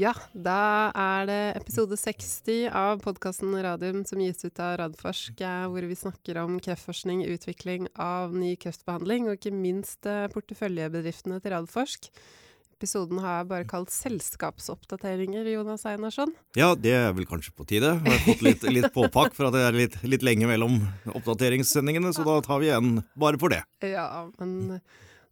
Ja, da er det episode 60 av podkasten Radium som gis ut av Radforsk, eh, hvor vi snakker om kreftforskning, utvikling av ny kreftbehandling, og ikke minst eh, porteføljebedriftene til Radforsk. Episoden har jeg bare kalt 'Selskapsoppdateringer', Jonas Einarsson. Ja, det er vel kanskje på tide. Jeg har fått litt, litt påpakk for at det er litt, litt lenge mellom oppdateringssendingene, så da tar vi igjen bare for det. Ja, men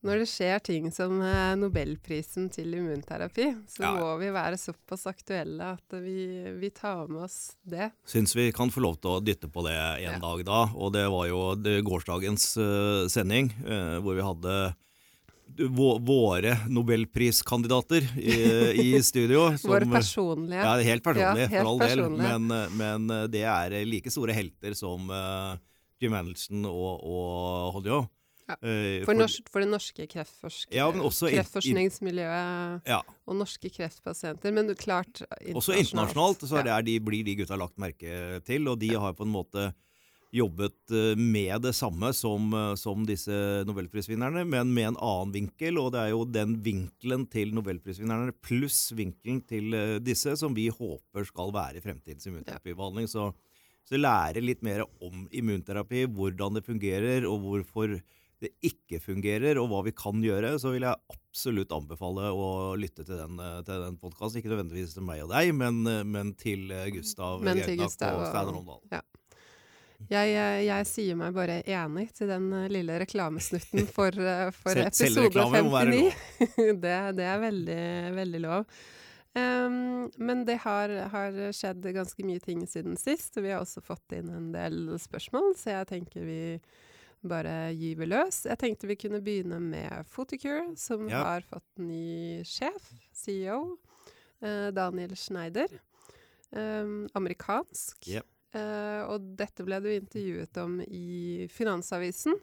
når det skjer ting som eh, nobelprisen til immunterapi, så Ja. må vi være såpass aktuelle at vi, vi tar med oss det. Syns vi kan få lov til å dytte på det en Ja. dag da. Og det var jo gårsdagens eh, sending, eh, hvor vi hadde våre nobelpriskandidater i, i studio. som- Våre personlige. Ja, helt personlige, Ja, helt for all del. Men, men det er like store helter som uh, Jim Anderson og, og Hodjo. Ja. Eh, For, norsk, for det norske kreftforsk Ja, kreftforskningsmiljøet Ja, og norske kreftpasienter. Men klart internasjonalt. Også internasjonalt så er det, de, blir de gutta lagt merke til, og de har på en måte jobbet eh, med det samme som, eh, som disse nobelprisvinnerne, men med en annen vinkel. Og det er jo den vinkelen til nobelprisvinnerne pluss vinkelen til disse som vi håper skal være fremtidens immunterapibehandling. Så, så lære litt mer om immunterapi, hvordan det fungerer, og hvorfor det ikke fungerer, og hva vi kan gjøre, så vil jeg absolutt anbefale å lytte til den, eh, til den podkasten. Ikke nødvendigvis til meg og deg, men, eh, men til eh, Gustav Men til Gustav og Steinar Omdal. Ja. Jeg, jeg sier meg bare enig til den lille reklamesnutten for, for episode selvreklame må være 59. det, det er veldig, veldig lov. Um, men det har, har skjedd ganske mye ting siden sist, og vi har også fått inn en del spørsmål, så jeg tenker vi bare gyve løs. Jeg tenkte vi kunne begynne med Photocure, som Ja. har fått ny sjef, CEO, eh, Daniel Schneider. Eh, amerikansk. Yep. Eh, og dette ble du intervjuet om i Finansavisen.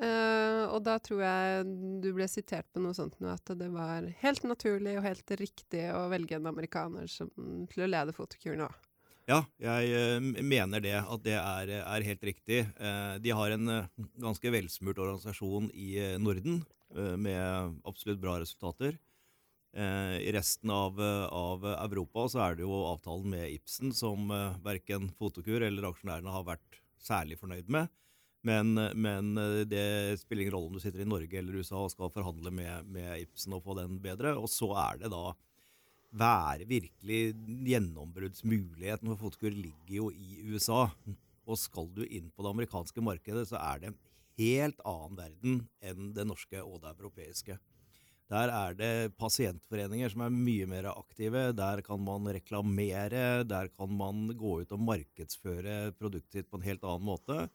Eh, og da tror jeg du ble sitert på noe sånt nå, at det var helt naturlig og helt riktig å velge en amerikaner som, til å lede Fotokur nå. Ja, jeg eh, mener det, at det er, er helt riktig. Eh, de har en eh, ganske velsmurt organisasjon i Norden, med absolutt bra resultater. I resten av, av Europa så er det jo avtalen med Ibsen som verken Fotokur eller aksjonærene har vært særlig fornøyd med. Men, men det spiller ingen rolle om du sitter i Norge eller USA og skal forhandle med, med Ibsen og få den bedre. Og så er det da være virkelig gjennombruddsmuligheten for fotkur ligger jo i USA. Og skal du inn på det amerikanske markedet, så er det en helt annen verden enn det norske og det europeiske. Der er det pasientforeninger som er mye mer aktive. Der kan man reklamere. Der kan man gå ut og markedsføre produktet sitt på en helt annen måte.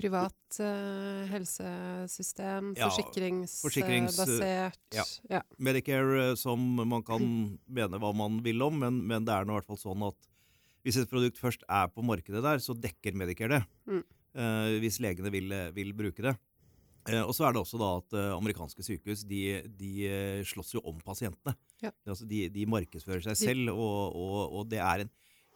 Privat uh, helsesystem, Ja, forsikringsbasert. ja. ja. Medicare eh, som man kan mene hva man vil om, men, men det er nå i hvert fall sånn at hvis et produkt først er på markedet der, så dekker Medicare det. Mm. Uh, hvis legene vil, vil bruke det. Uh, og så er det også da at eh, amerikanske sykehus de, de eh, slåss jo om pasientene. Ja. Altså de, de markedsfører seg selv, og, og, og det er en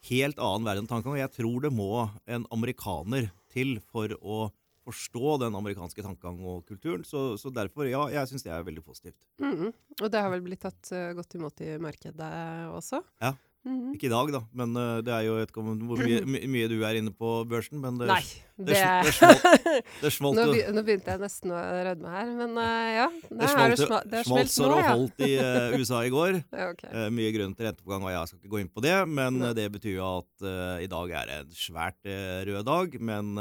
helt annen verden tankegang. Jeg tror det må en amerikaner til for å forstå den amerikanske tankegang og kulturen. Så, så derfor, ja, jeg syns det er veldig positivt. Mhm. Og det har vel blitt tatt eh, godt imot i markedet også? Ja. Mhm. Ikke i dag, da, men uh, det er jo et, hvor mye, my, mye du er inne på børsen. Men det, Nei, det, det, det smalt nå, be, nå begynte jeg nesten å rødme her, men uh, ja. Det smalt, det, sma, smalt smelt så det holdt i uh, USA i går. ja okay. Mye grunn til renteoppgang, og jeg skal ikke gå inn på det. Men det betyr jo at i dag er det en svært rød dag. Men,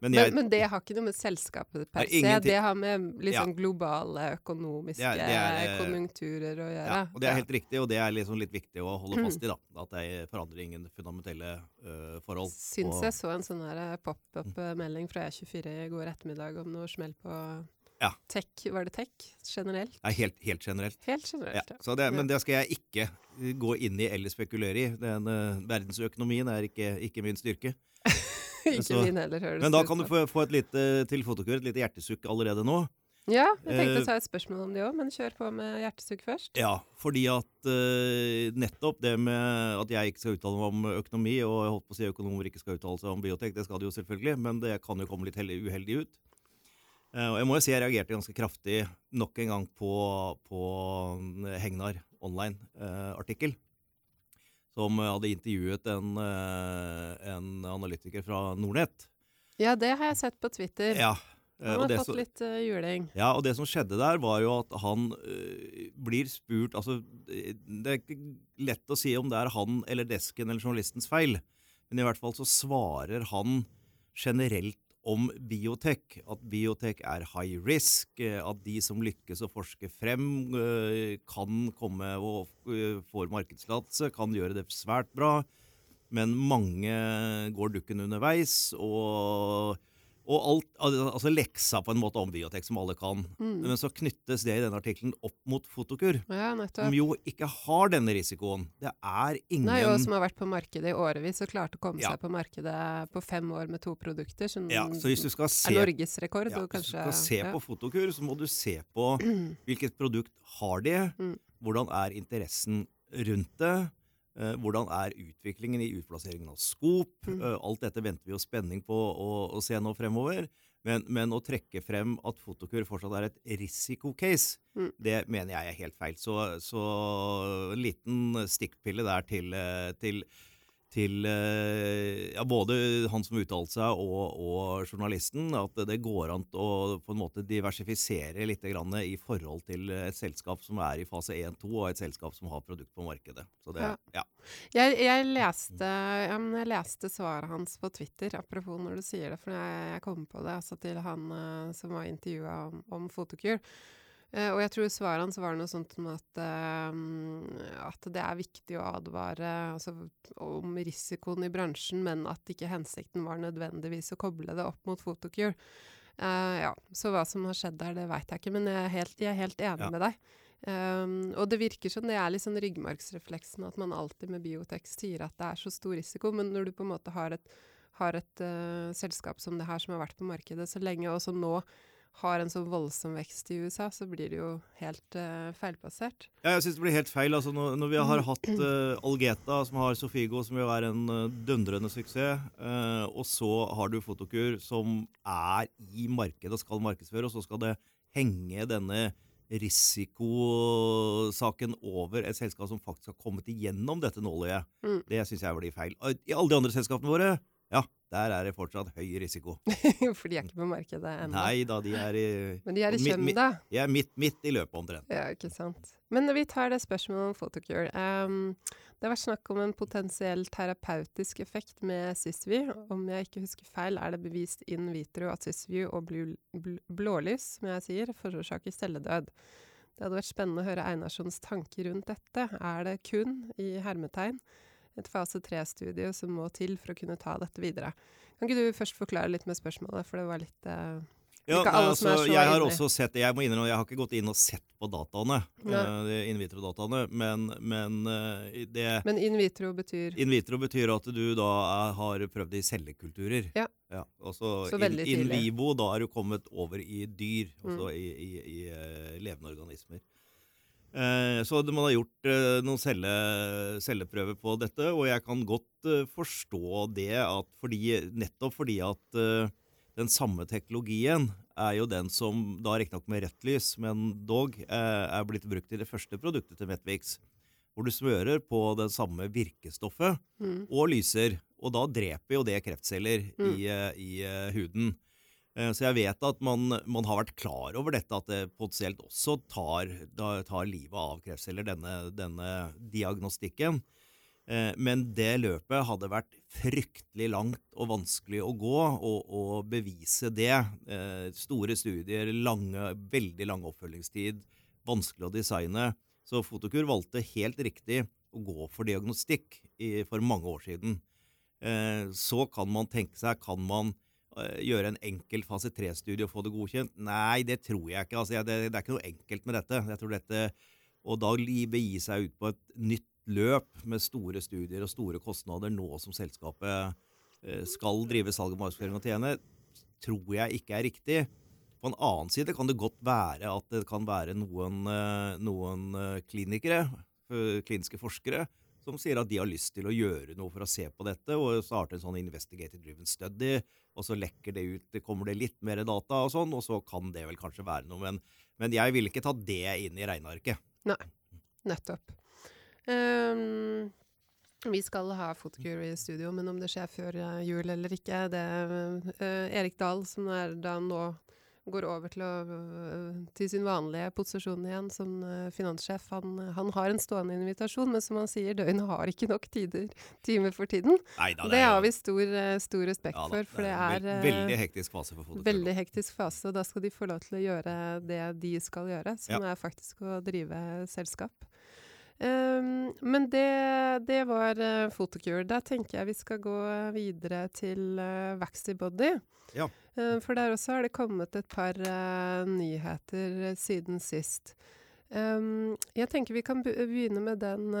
men Men, jeg men det har ikke noe med selskapet per se. Det har med liksom Ja. sånn globale økonomiske Det er- det eh, konjunkturer å gjøre. ja, og det er helt riktig, og det er liksom litt viktig å holde fast i. da, At det forandrer ingen fundamentelle uh, forhold. Syns jeg så en sånn pop-up-melding fra E24 i går ettermiddag om noe smell på Ja. tech. Var det tech generelt? Nei, helt, helt generelt. Helt generelt, ja. så det, men det skal jeg ikke eh, gå inn i eller spekulere i. Den, uh, verdensøkonomien er ikke, ikke min styrke. ikke så- min heller, høres Men da kan du få, få et lite til fotokur, et lite hjertesukk allerede nå. Ja, jeg tenkte Eh, å ta et spørsmål om det òg, men kjør på med hjertesukk først. Ja, fordi at uh, nettopp det med at jeg ikke skal uttale meg om økonomi, og jeg holdt på å si økonomer ikke skal uttale seg om biotek, det skal de jo selvfølgelig, men det kan jo komme litt uheldig ut. Uh, og jeg må jo si jeg reagerte ganske kraftig nok en gang på, på Hegnar online-artikkel. Som hadde intervjuet en, eh, en analytiker fra Nordnett. Ja, det har jeg sett på Twitter. Ja, eh, Han har fått litt uh, juling. Ja, og det som skjedde der, var jo at han uh, blir spurt Altså, det er ikke lett å si om det er han eller desken eller journalistens feil, men i hvert fall så svarer han generelt om biotek. At biotek er high risk, eh, at de som lykkes å forske frem, øh, kan komme og øh, får markedstillatelse, kan gjøre det svært bra. Men mange går dukken underveis, og, og alt, altså leksa på en måte om biotek, som alle kan. Mm. Men så knyttes det i denne artikkelen opp mot Fotokur, Ja, som jo ikke har denne risikoen. Det er ingen Nei, og som har vært på markedet i årevis og klarte å komme Ja. seg på markedet på fem år med to produkter, som ja, Så hvis du skal se, er norgesrekord. ja, hvis du skal se på Fotokur, så må du se på hvilket produkt har de, Mm. hvordan er interessen rundt det, hvordan er utviklingen i utplasseringen av skop. Mm. Eh, alt dette venter vi jo spenning på å, å se nå fremover. Men, men å trekke frem at Fotokur fortsatt er et risikocase, Mm. det mener jeg er helt feil. Så, så en liten stikkpille der til, eh, til til eh, ja, både han som uttalte seg og, og journalisten, at det går an å på en måte diversifisere litt grann i forhold til et selskap som er i fase 1-2, og et selskap som har produkt på markedet. Så det, Ja. ja. Jeg, jeg, leste, jeg leste svaret hans på Twitter, apropos når du sier det, for jeg, jeg kom på det altså til han eh, som var intervjua om, om Fotokur. Eh, og jeg tror svaret hans var noe sånt som at, uh, at det er viktig å advare altså, om risikoen i bransjen, men at ikke hensikten var nødvendigvis å koble det opp mot Photocure. Uh, ja, så hva som har skjedd der, det veit jeg ikke, men jeg er helt, jeg er helt enig Ja. med deg. Um, og det virker som det er litt sånn ryggmargsrefleksen at man alltid med biotek sier at det er så stor risiko, men når du på en måte har et, har et selskap som det her som har vært på markedet så lenge, og som nå har en så voldsom vekst i USA, så blir det jo helt uh, feilplassert. Ja, jeg syns det blir helt feil. Altså, når, når vi har hatt uh, Algeta, som har Sofigo, som vil være en uh, dundrende suksess, uh, og så har du Fotokur, som er i markedet og skal markedsføre, og så skal det henge denne risikosaken over et selskap som faktisk har kommet igjennom dette nåløyet. Mm. Det syns jeg blir feil. I alle de andre selskapene våre, ja, der er det fortsatt høy risiko. For de er ikke på markedet ennå. Nei da, de er, i, Men de er i kjøm, da. de er midt, midt i løpet omtrent. Ja, ikke sant. Men vi tar det spørsmålet om Photocure. Um, det har vært snakk om en potensiell terapeutisk effekt med Sysview. Om jeg ikke husker feil, er det bevist in vitro at Sysview og bl bl blålys, som jeg sier, forårsaker celledød. Det hadde vært spennende å høre Einarssons tanker rundt dette. Er det kun, i hermetegn, et fase 3-studie som må til for å kunne ta dette videre? Kan ikke du først forklare litt med spørsmålet, for det var litt uh, Ja, Ikke som er altså, så jeg har også sett Jeg må innrømme, jeg har ikke gått inn og sett på dataene, de in vitro-dataene, men, men uh, det Men in vitro betyr In vitro betyr at du da er, har prøvd i cellekulturer. Ja. altså Så in, in vivo, da er du kommet over i dyr, altså Mm. i, i, i levende organismer. Eh, så man har gjort eh, noen celle, celleprøver på dette, og jeg kan godt eh, forstå det at fordi, nettopp fordi at den samme teknologien er jo den som da riktignok med rødt lys, men dog er blitt brukt i det første produktet til Metvix. Hvor du smører på det samme virkestoffet mm. og lyser. Og da dreper jo det kreftceller Mm. i, i huden. Eh, Så jeg vet at man, man har vært klar over dette, at det potensielt også tar, tar livet av kreftceller, denne, denne diagnostikken. Eh, Men det løpet hadde vært fryktelig langt og vanskelig å gå og, og bevise det. Eh, Store studier, lange, veldig lang oppfølgingstid, vanskelig å designe. Så Fotokur valgte helt riktig å gå for diagnostikk i, for mange år siden. Så kan man tenke seg, kan man gjøre en enkel fase 3-studie og få det godkjent? Nei, det tror jeg ikke. Altså, det, det er ikke noe enkelt med dette. Jeg tror dette og da begi seg ut på et nytt løp med store studier og store kostnader nå som selskapet eh, skal drive salg og markedsføring og tjene, tror jeg ikke er riktig. På en annen side kan det godt være at det kan være noen, eh, noen eh, klinikere, eh, kliniske forskere, som sier at de har lyst til å gjøre noe for å se på dette, og starte en sånn investigative driven study, og så lekker det ut, kommer det litt mer data og sånn, og så kan det vel kanskje være noe, men, men jeg vil ikke ta det inn i regnearket. Nettopp. Um, Vi skal ha Fotokur i studio, men om det skjer før eh, jul eller ikke, det uh, Erik Dahl, som er da nå går over til, å, uh, til sin vanlige posisjon igjen som uh, finanssjef, han, han, har en stående invitasjon, men som han sier, døgnet har ikke nok tider, timer for tiden. Neida, det, det har vi stor, stor respekt ja, for, for det er, det er Veldig hektisk fase for Fotokur. Veldig hektisk fase, og da skal de få lov til å gjøre det de skal gjøre, som ja. er faktisk å drive selskap. Um, men det, det var uh, Photocure. Da tenker jeg vi skal gå videre til uh, Waxy Ja. Uh, for der også har det kommet et par uh, nyheter siden sist. Um, jeg tenker vi kan begynne med den,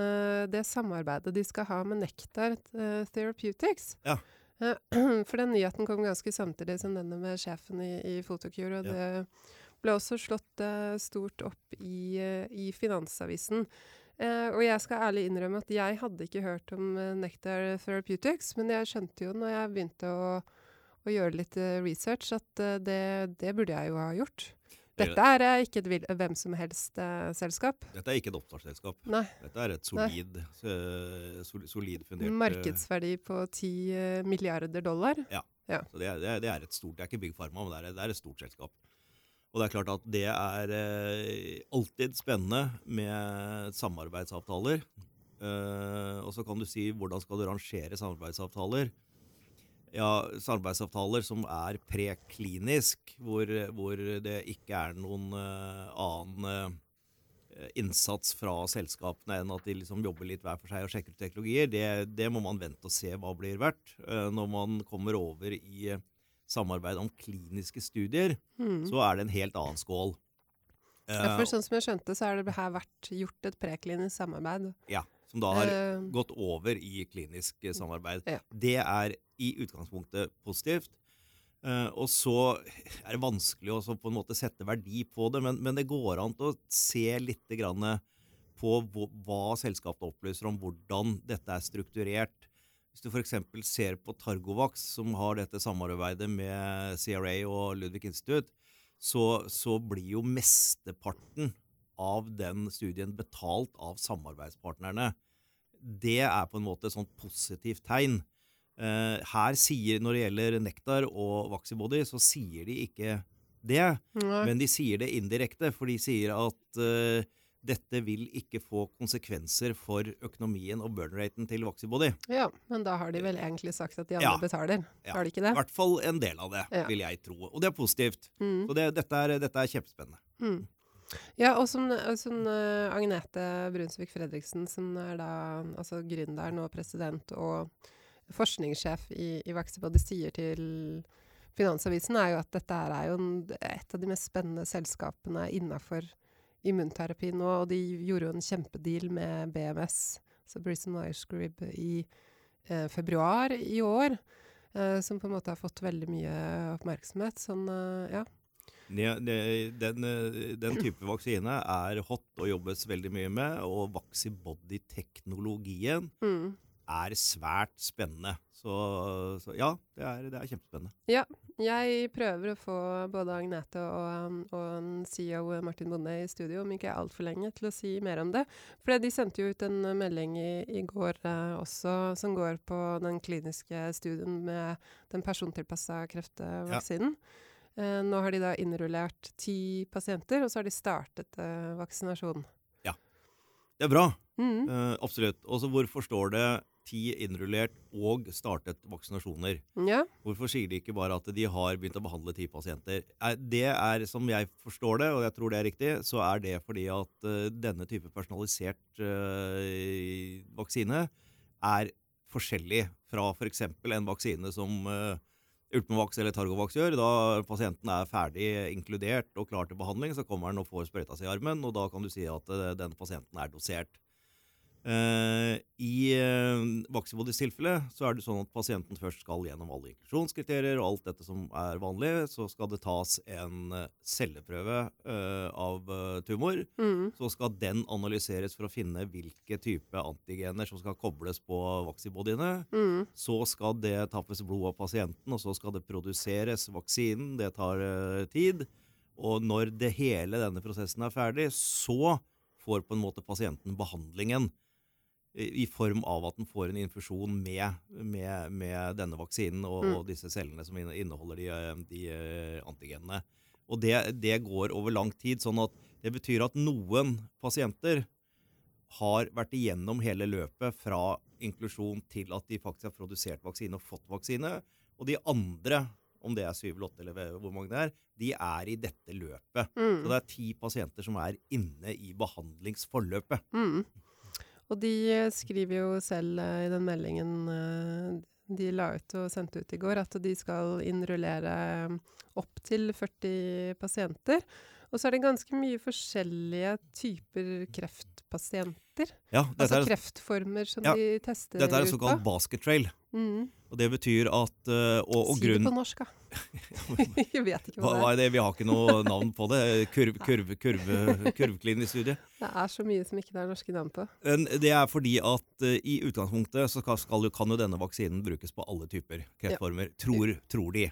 det samarbeidet de skal ha med Nektar Therapeutics. Ja. for den nyheten kom ganske samtidig som denne med sjefen i, i Photocure. Og ja. det ble også slått stort opp i, i Finansavisen. Uh, og jeg skal ærlig innrømme at jeg hadde ikke hørt om uh, Nectar Therapeutics, men jeg skjønte jo når jeg begynte å, å gjøre litt uh, research, at det, det, burde jeg jo ha gjort. Dette er ikke et hvem som helst-selskap. Dette er ikke et oppstartsselskap. Dette er et solid, solid fundert Markedsverdi på 10 milliarder dollar. Ja. ja. Så det, det, det, er et stort, det er ikke Big Pharma, men det er, det er et stort selskap. Og det er klart at det er eh, alltid spennende med samarbeidsavtaler. Eh, og så kan du si hvordan skal du rangere samarbeidsavtaler? Ja, samarbeidsavtaler som er preklinisk, hvor, hvor det ikke er noen eh, annen innsats fra selskapene enn at de liksom jobber litt hver for seg og sjekker ut teknologier, det, det må man vente og se hva blir verdt. Når man kommer over i samarbeid om kliniske studier, mm. så er det en helt annen skål. Ja, for eh, sånn som jeg skjønte, så har det her vært gjort et preklinisk samarbeid. Ja, som da har uh, gått over i klinisk samarbeid. Ja. Det er i utgangspunktet positivt. Uh, og så er det vanskelig å på en måte sette verdi på det, men, men det går an å se litt på hva selskapet opplyser om hvordan dette er strukturert. Hvis du f.eks. ser på Targovax, som har dette samarbeidet med CRA og Ludvig Institute, så, så, blir jo mesteparten av den studien betalt av samarbeidspartnerne. Det er på en måte et sånt positivt tegn. Eh, her sier, Når det gjelder Nektar og Vaxibody, så sier de ikke det. Nei. Men de sier det indirekte, for de sier at eh, dette vil ikke få konsekvenser for økonomien og burn-raten til Vaxibody. Ja, men da har de vel egentlig sagt at de andre ja. betaler? Ja. Har de ikke det? I hvert fall en del av det, ja. vil jeg tro. Og det er positivt. Mm. Så det, dette, er, dette, er, kjempespennende. Mm. Ja, og som, som uh, Agnete Brunsvik Fredriksen, som er da altså gründeren og president og forskningssjef i, i Vaxibody, sier til Finansavisen, er jo at dette er jo en, et av de mest spennende selskapene innafor immunterapi nå, og de gjorde jo en kjempedeal med BMS, så Brison Myers i eh, februar i år. Eh, som på en måte har fått veldig mye oppmerksomhet. Sånn, eh, ja. Den, eh, den, type vaksine er hot og jobbes veldig mye med, og Vaxibody-teknologien mm. er svært spennende. Så, så ja, det er, det er, kjempespennende. Ja, jeg prøver å få både Agnete og, og CEO Martin Bonde i studio om ikke altfor lenge til å si mer om det. For de sendte jo ut en melding i, i går eh, også som går på den kliniske studien med den persontilpassa kreftvaksinen. Ja. Eh, nå har de da innrullert ti pasienter, og så har de startet eh, vaksinasjon. Ja. Det er bra. Mm. Uh, absolutt. Og så hvorfor står det ti innrullert og startet vaksinasjoner. Ja. Hvorfor sier de ikke bare at de har begynt å behandle ti pasienter? Det er, som jeg forstår det, og jeg tror det er riktig, så er det fordi at uh, denne type personalisert uh, vaksine er forskjellig fra f.eks. For en vaksine som uh, Ultimovax eller Targovax gjør. Da pasienten er ferdig inkludert og klar til behandling, så kommer han og får sprøyta seg i armen, og da kan du si at den pasienten er dosert. Uh, I uh, Vaxibodys tilfelle så er det sånn at pasienten først skal gjennom alle inklusjonskriterier og alt dette som er vanlig. Så skal det tas en uh, celleprøve av tumor. Mm. Så skal den analyseres for å finne hvilke type antigener som skal kobles på vaksibodiene. Mm. Så skal det tappes blod av pasienten, og så skal det produseres vaksinen. Det tar tid. Og når det hele denne prosessen er ferdig, så får på en måte pasienten behandlingen. I form av at den får en infusjon med, med, med denne vaksinen og, Mm. og disse cellene som inneholder de, eh, de eh, antigenene. Og det, det går over lang tid, sånn at det betyr at noen pasienter har vært igjennom hele løpet fra inklusjon til at de faktisk har produsert vaksine og fått vaksine. Og de andre, om det er syv eller åtte eller hvor mange det er, de er i dette løpet. Mm. Så det er ti pasienter som er inne i behandlingsforløpet. Mm. Og de eh, skriver jo selv eh, i den meldingen eh, de la ut og sendte ut i går, at de skal innrullere opptil 40 pasienter. Og så er det ganske mye forskjellige typer kreftpasienter. Ja, Altså er, kreftformer som Ja, de tester dette er en såkalt basket trail. Mm. Og det betyr at eh, Og, og Si det på norsk, da. Jeg vet ikke hva, hva hva det er. er? Vi har ikke noe navn på det. Kurv, kurv, kurve, kurvklinisk studie. Det er så mye som ikke det er norske navn på. Det er fordi at eh, i utgangspunktet så skal, skal, kan jo denne vaksinen brukes på alle typer kreftformer. Tror, tror de.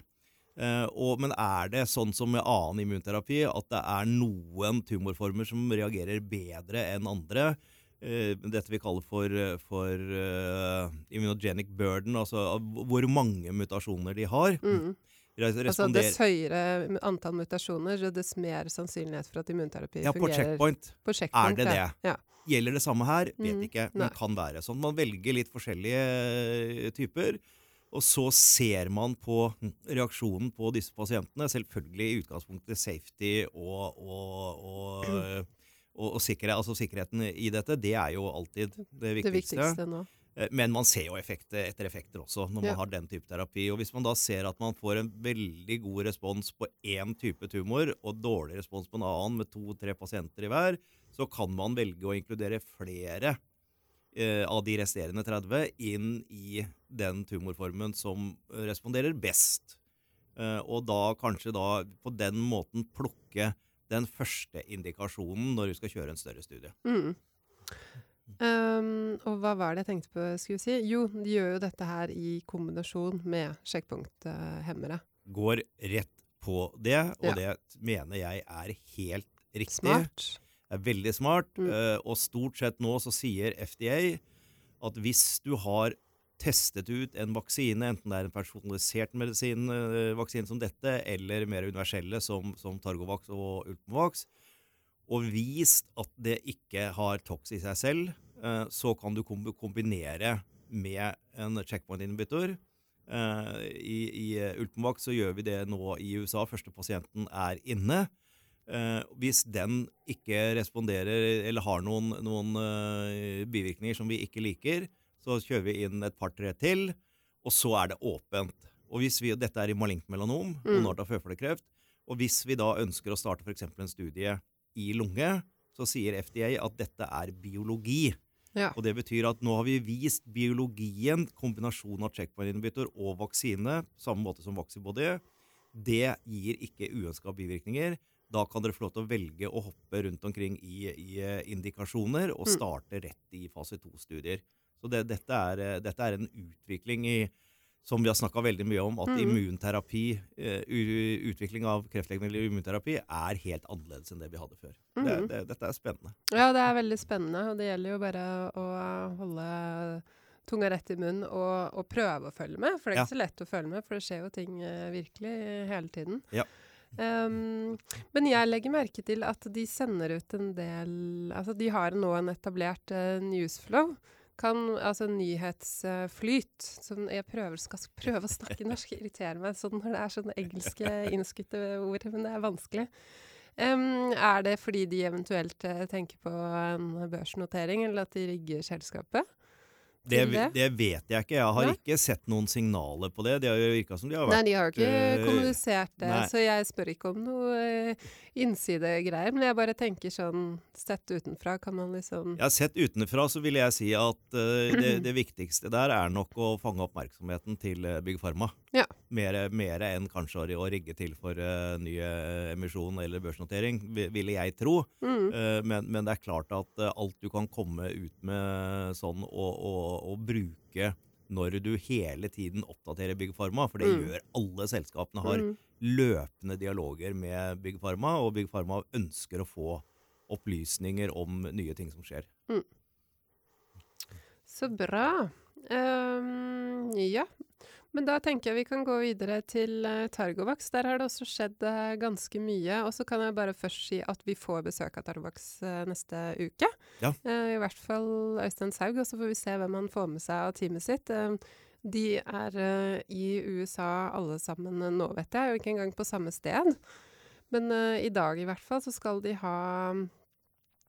Eh, og, men er det sånn som med annen immunterapi, at det er noen tumorformer som reagerer bedre enn andre? Eh, dette vi kaller for, for eh, immunogenic burden, altså hvor mange mutasjoner de har. Mm. Altså Dess høyere antall mutasjoner, dess mer sannsynlighet for at immunterapi ja, på fungerer. checkpoint. På checkpoint. Er det det? Ja. Gjelder det samme her? Vet Mm, ikke, nei. men kan være sånn. Man velger litt forskjellige typer, og så ser man på reaksjonen på disse pasientene. Selvfølgelig i utgangspunktet safety og, og, og, eh, og, og sikkerhet, altså sikkerheten i dette. Det er jo alltid det Det viktigste. viktigste nå. Eh, Men man ser jo effekter etter effekter også når man Ja. har den type terapi. Og hvis man da ser at man får en veldig god respons på én type tumor, og dårlig respons på en annen med to-tre pasienter i hver, så kan man velge å inkludere flere av de resterende 30 inn i den tumorformen som responderer best. Eh, og da kanskje da på den måten plukke den første indikasjonen når du skal kjøre en større studie. Mm. Um, og hva var det jeg tenkte på skulle si? Jo, de gjør jo dette her i kombinasjon med sjekkpunkthemmere. går rett på det, og Ja. det mener jeg er helt riktig. Smart. Er veldig smart. Mm. eh, og stort sett nå så sier FDA at hvis du har testet ut en vaksine, enten det er en personalisert medisinvaksine som dette, eller mer universelle som, som Targovax og Ultimovax, og vist at det ikke har tox i seg selv, eh, så kan du kombinere med en checkpoint-innbytter. Eh, I i eh, Ultimovax så gjør vi det nå i USA. Første pasienten er inne. Eh, hvis den ikke responderer eller har noen, noen eh, bivirkninger som vi ikke liker, så kjører vi inn et par-tre til, og så er det åpent. Og hvis vi, Dette er i malignt melanom, Mm. føflekkreft. Og hvis vi da ønsker å starte f.eks. en studie i lunge, så sier FDA at dette er biologi. Ja. Og det betyr at nå har vi vist biologien, kombinasjonen av checkpoint inhibitor og vaksine, samme måte som Vaxibody. Det gir ikke uønska bivirkninger. Da kan dere få lov til å velge å hoppe rundt omkring i, i eh, indikasjoner og Mm. starte rett i fase to-studier. Så det, dette, er, eh, dette er en utvikling i som vi har snakka veldig mye om, at Mhm. immunterapi, eh, utvikling av kreftlegemiddel i immunterapi er helt annerledes enn det vi hadde før. Det, det, dette er spennende. Ja, det er veldig spennende, og det gjelder jo bare å holde tunga rett i munnen og, og prøve å følge med. For det er Ja. ikke så lett å følge med, for det skjer jo ting virkelig hele tiden. Ja. Um, men jeg legger merke til at de sender ut en del Altså, de har nå en etablert uh, newsflow. Kan, altså nyhetsflyt. Som jeg prøver, skal prøve å snakke norsk. Irriterer meg sånn når det er sånne engelske innskutte ord, men det er vanskelig. Um, er det fordi de eventuelt uh, tenker på en børsnotering, eller at de rigger selskapet? Det, det? vet jeg ikke. Jeg har ja. ikke sett noen signaler på det. Det har jo virka som de har vært Nei, de har jo ikke eh, kommunisert det, nei. så jeg spør ikke om noe eh, innsidegreier. Men jeg bare tenker sånn, sett utenfra, kan man liksom Ja, sett utenfra, så vil jeg si at eh, det, det viktigste der er nok å fange oppmerksomheten til uh, Bygg Pharma. Ja. Mer, enn kanskje å, rigge til for uh, ny eh, emisjon eller børsnotering, vi- ville jeg tro. mm, Uh, men, men det er klart at uh, alt du kan komme ut med sånn og, og, og bruke når du hele tiden oppdaterer Pharma, for det Mm. gjør alle selskapene, har mm, løpende dialoger med Pharma, og Pharma ønsker å få opplysninger om nye ting som skjer. Så bra. Um, ja. Men da tenker jeg vi kan gå videre til Targovaks. Targovax. Der har det også skjedd uh, ganske mye. Og så kan jeg bare først si at vi får besøk av Targovax uh, neste uke. Ja. I hvert fall Øystein Saug, og så får vi se hvem han får med seg av teamet sitt. de er i USA alle sammen nå, vet jeg, og ikke engang på samme sted. Men i dag i hvert fall så skal de ha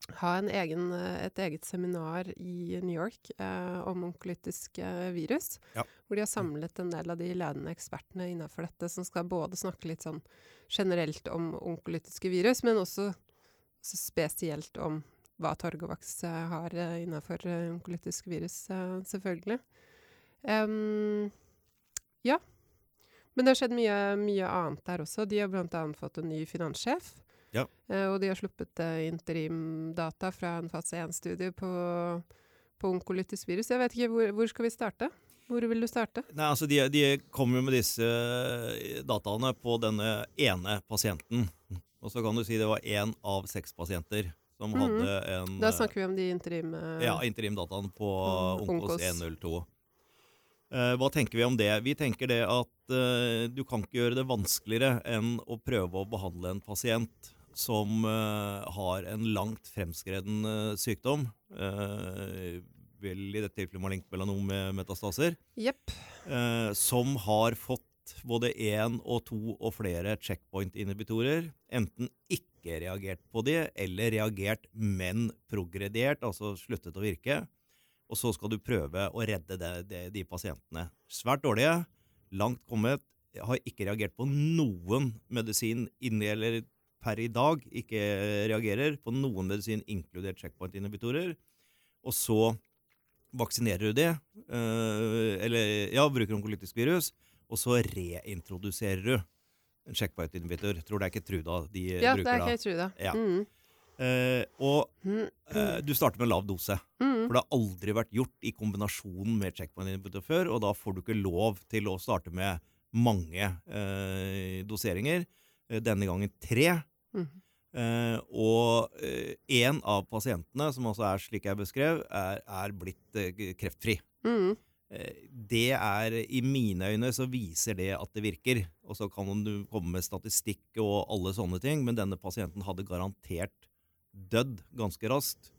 ha egen, eh, et eget seminar i New York eh, om onkolytiske eh, virus. Ja. Hvor de har samlet en del av de ledende ekspertene innenfor dette, som skal både snakke litt sånn generelt om onkolytiske virus, men også, også spesielt om hva Torgovax eh, har innenfor onkolytiske virus, selvfølgelig. Um, ja. Men det har skjedd mye, mye annet der også. De har bl.a. fått en ny finanssjef. Ja. Eh, og de har sluppet eh, interimdata fra en fase 1-studie på, på onkolytisk virus. Jeg vet ikke, hvor, hvor, skal vi starte? Hvor vil du starte? Nei, altså De, de kommer jo med disse eh, dataene på denne ene pasienten. Og så kan du si det var én av seks pasienter som mm hadde en Da snakker vi om de interim... Ja, interimdataene på Onkos 102. Uh, hva tenker vi om det? Vi tenker det at uh, du kan ikke gjøre det vanskeligere enn å prøve å behandle en pasient som uh, har en langt fremskreden sykdom. Uh, vel i dette tilfellet malignt melanom med metastaser. Yep. som har fått både én og to og flere checkpoint-inhibitorer. Enten ikke reagert på de, eller reagert, men progredert, altså sluttet å virke. Og så skal du prøve å redde det, det, de pasientene. Svært dårlige, langt kommet, har ikke reagert på noen medisin inni eller per i dag ikke reagerer på noen medisin, inkludert checkpoint-inhibitorer. Og så vaksinerer du det, øh, eller ja, bruker onkolytisk virus, og så reintroduserer du en checkpoint-inhibitor. Tror det er ikke Truda de ja, bruker da. Ja, det er ikke Truda. Ja. Mm. Uh, og uh, du starter med lav dose. Mm. For det har aldri vært gjort i kombinasjon med checkpoint-inhibitor før, og da får du ikke lov til å starte med mange uh, doseringer. Denne gangen tre. Mm. Uh, og én uh, av pasientene, som også er slik jeg beskrev, er, er blitt uh, kreftfri. Mm. det er I mine øyne så viser det at det virker. Og så kan du komme med statistikk og alle sånne ting, men denne pasienten hadde garantert dødd ganske raskt.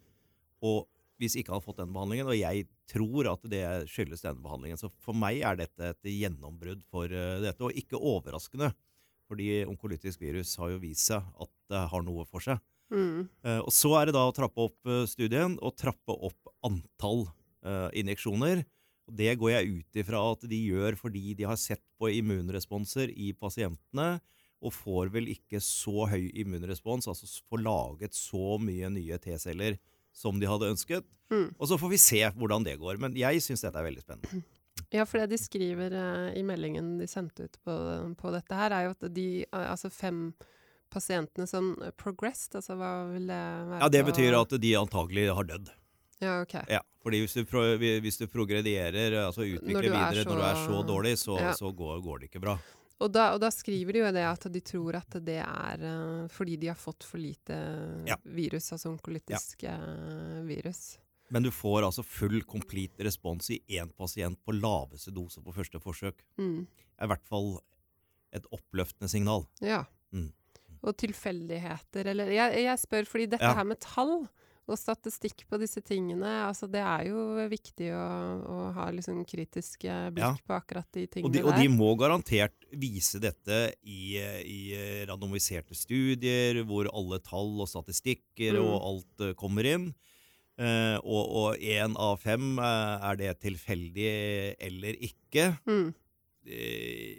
Og hvis ikke hadde fått den behandlingen, og jeg tror at det skyldes denne behandlingen. Så for meg er dette et gjennombrudd for dette, og ikke overraskende. Fordi onkolytisk virus har jo vist seg at det har noe for seg. Mm. Uh, og Så er det da å trappe opp uh, studien og trappe opp antall uh, injeksjoner. Og det går jeg ut ifra at de gjør fordi de har sett på immunresponser i pasientene, og får vel ikke så høy immunrespons, altså får laget så mye nye T-celler som de hadde ønsket. Mm. Og så får vi se hvordan det går. Men jeg syns dette er veldig spennende. Ja, for det de skriver uh, i meldingen de sendte ut på, på, dette her, er jo at de uh, altså fem pasientene som progressed, altså hva vil det være? Ja, Det betyr at de antagelig har dødd. Ja, ok. Ja, fordi hvis du, pro, hvis du progredierer, altså utvikler videre så, når du er så dårlig, så, ja. så går, går, det ikke bra. Og da, og da, skriver de jo det at de tror at det er uh, fordi de har fått for lite ja. virus, altså onkolytiske virus. Men du får altså full complete respons i én pasient på laveste dose på første forsøk. Mm. er i hvert fall et oppløftende signal. Ja. Mm. Og tilfeldigheter, eller jeg, jeg, spør fordi dette ja. her med tall og statistikk på disse tingene, altså det er jo viktig å, å ha liksom kritiske blikk ja. på akkurat de tingene og de, der. Og de må garantert vise dette i, i randomiserte studier, hvor alle tall og statistikker mm. og alt uh, kommer inn. Uh, og én av fem, uh, er det tilfeldig eller ikke? Mm. Uh,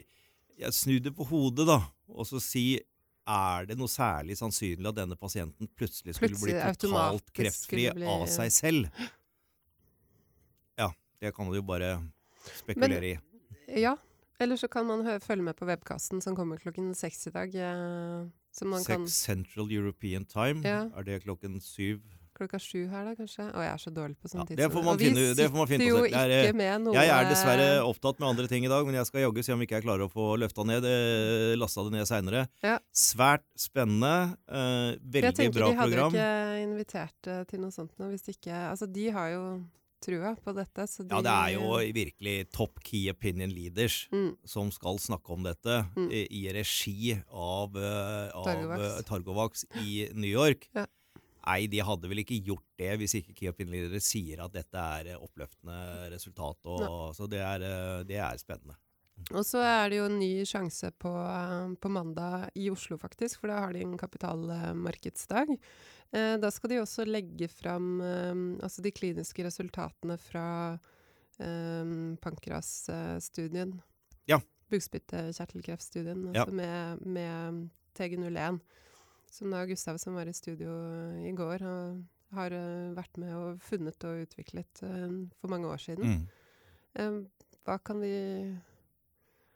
jeg snur det på hodet, da, og så si er det noe særlig sannsynlig at denne pasienten plutselig skulle plutselig, bli totalt kreftfri bli... av seg selv? Ja, det kan du jo bare spekulere Men, i. Ja, eller så kan man følge med på webkasten som kommer klokken seks i dag. Sex kan... Central European Time. Ja. Er det klokken syv? Klokka sju her, da, kanskje? Å, jeg er så dårlig på sånne ja, det får man finne, det får man finne jo ikke er, med noe Jeg er dessverre opptatt med andre ting i dag, men jeg skal jaggu se om ikke jeg klarer å få løfta ned eh, lasta det ned seinere. Ja. Svært spennende. Eh, veldig bra program. Jeg tenker de hadde ikke invitert eh, til noe sånt nå, hvis ikke Altså, de har jo trua på dette. Så de, Ja, det er jo virkelig top key opinion leaders mm, som skal snakke om dette Mm. i, i regi av, uh, av Targovax. eh, Targovax i New York. Ja. Nei, de hadde vel ikke gjort det hvis ikke Leaders sier at dette er eh, oppløftende resultat. Og, så det er, eh, det er spennende. Og så er det jo en ny sjanse på, eh, på mandag i Oslo, faktisk, for da har de en kapitalmarkedsdag. Eh, da skal de også legge fram eh, altså de kliniske resultatene fra eh, pankrasstudien. Ja. Bukspyttkjertelkreftstudien, Ja. altså med, med TG01. Som da Gustav som var i studio i går, har, har eh, vært med og funnet og utviklet eh, for mange år siden. Mm. Eh, hva kan vi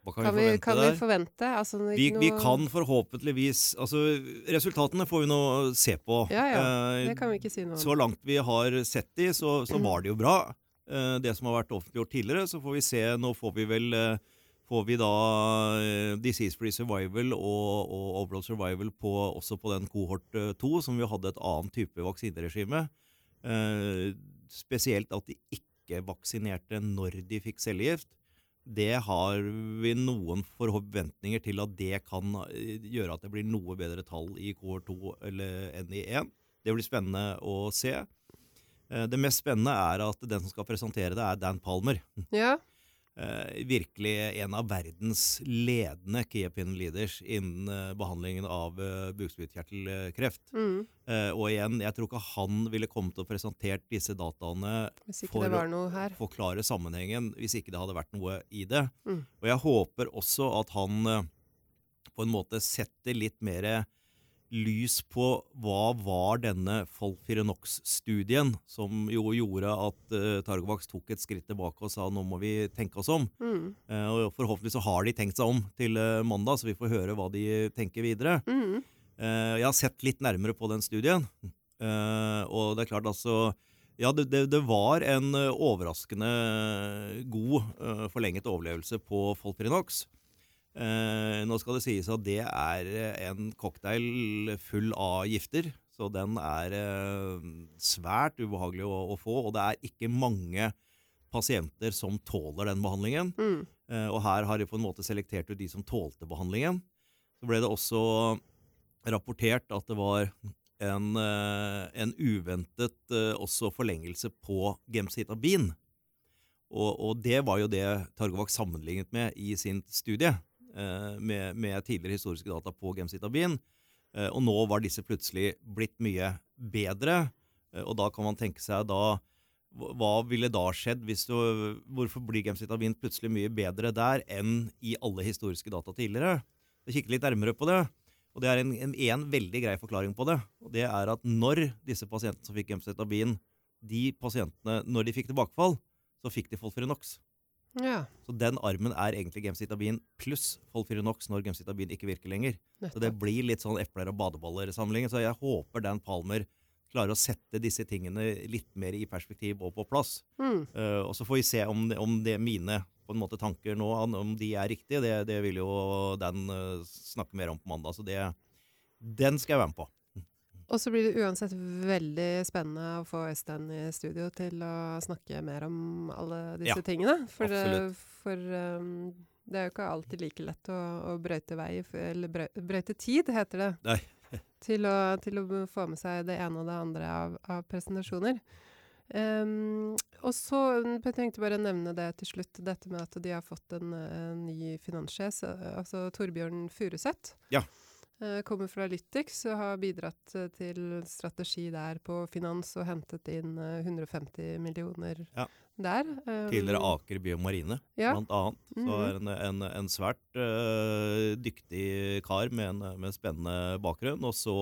Hva kan, kan vi forvente kan vi forvente? Altså, Vi, vi kan forhåpentligvis Altså, resultatene får vi nå se på. Ja, ja. Eh, Det kan vi ikke si noe om. Så langt vi har sett de, så, så var det jo bra. Eh, det som har vært offentliggjort tidligere, så får vi se Nå får vi vel eh, Får vi da eh, Disease Free Survival og, og Overall Survival på, også på den kohort 2, som vi hadde et annet type vaksineregime. Eh, spesielt at de ikke vaksinerte når de fikk cellegift. Det har vi noen forventninger til at det kan eh, gjøre at det blir noe bedre tall i kohort 2 eller enn i 1. Det blir spennende å se. Eh, Det mest spennende er at den som skal presentere det, er Dan Palmer. Ja, Eh, virkelig en av verdens ledende key opinion leaders innen eh, behandlingen av eh, bukspyttkjertelkreft. mm. Eh, og igjen, jeg tror ikke han ville kommet og presentert disse dataene For her. forklare sammenhengen hvis ikke det hadde vært noe i det. Mm. Og jeg håper også at han eh, på en måte setter litt mer lys på hva var denne Folfirinox-studien, som jo gjorde at uh, Targovax tok et skritt tilbake og sa nå må vi tenke oss om. Mm. Uh, og forhåpentligvis så har de tenkt seg om til uh, mandag, så vi får høre hva de tenker videre. Mm. Jeg har sett litt nærmere på den studien, og det er klart altså ja, det, det, det var en overraskende god forlenget overlevelse på Folpirinox. Eh, nå skal det sies at det er eh, en cocktail full av gifter, så den er eh, svært ubehagelig å, å få, og det er ikke mange pasienter som tåler den behandlingen. Mm. Eh, og her har de på en måte selektert ut de som tålte behandlingen. Så ble det også rapportert at det var en, en uventet også forlengelse på gemcitabin. Og, og det var jo det Targovak sammenlignet med i sin studie, med, med tidligere historiske data på gemcitabin. Eh, og nå var disse plutselig blitt mye bedre. Eh, og da kan man tenke seg da hva ville da skjedd hvis du, Hvorfor blir gemcitabin plutselig mye bedre der enn i alle historiske data tidligere? Jeg kikker litt nærmere på det. Og det er en, en, en veldig grei forklaring på det. Og det er at når disse pasientene som fikk gemcitabin, de pasientene, når de fikk tilbakefall, så fikk de Folfirinox. Ja, Så den armen er egentlig gemcitabin pluss Folfirinox når gemcitabin ikke virker lenger. Så det blir litt sånn epler og badeballer-samlingen. Så jeg håper Dan Palmer klarer å sette disse tingene litt mer i perspektiv og på plass. Mm. Uh, og så får vi se om, om det mine på en måte tanker nå, om- om de er riktige. Det, det vil jo Dan uh, snakke mer om på mandag. Så det, den skal jeg være med på. Og så blir det uansett veldig spennende å få Øystein i studio til å snakke mer om alle disse Ja, tingene. For, det, absolutt. for um, det er jo ikke alltid like lett å, å brøyte vei, eller brøy, brøyte tid, heter det. Nei. til, å, til å få med seg det ene og det andre av, av presentasjoner. Um, og så jeg tenkte bare å nevne det til slutt, dette med at de har fått en, en ny finanssjef, eh, altså Torbjørn Furuseth. Ja. Eh, kommer fra Lytix og har bidratt eh, til strategi der på finans og hentet inn eh, 150 millioner Ja. der. Tidligere Aker Biomarine, Ja. blant annet. Så er en, en, en svært uh, dyktig kar med en, med spennende bakgrunn. Og så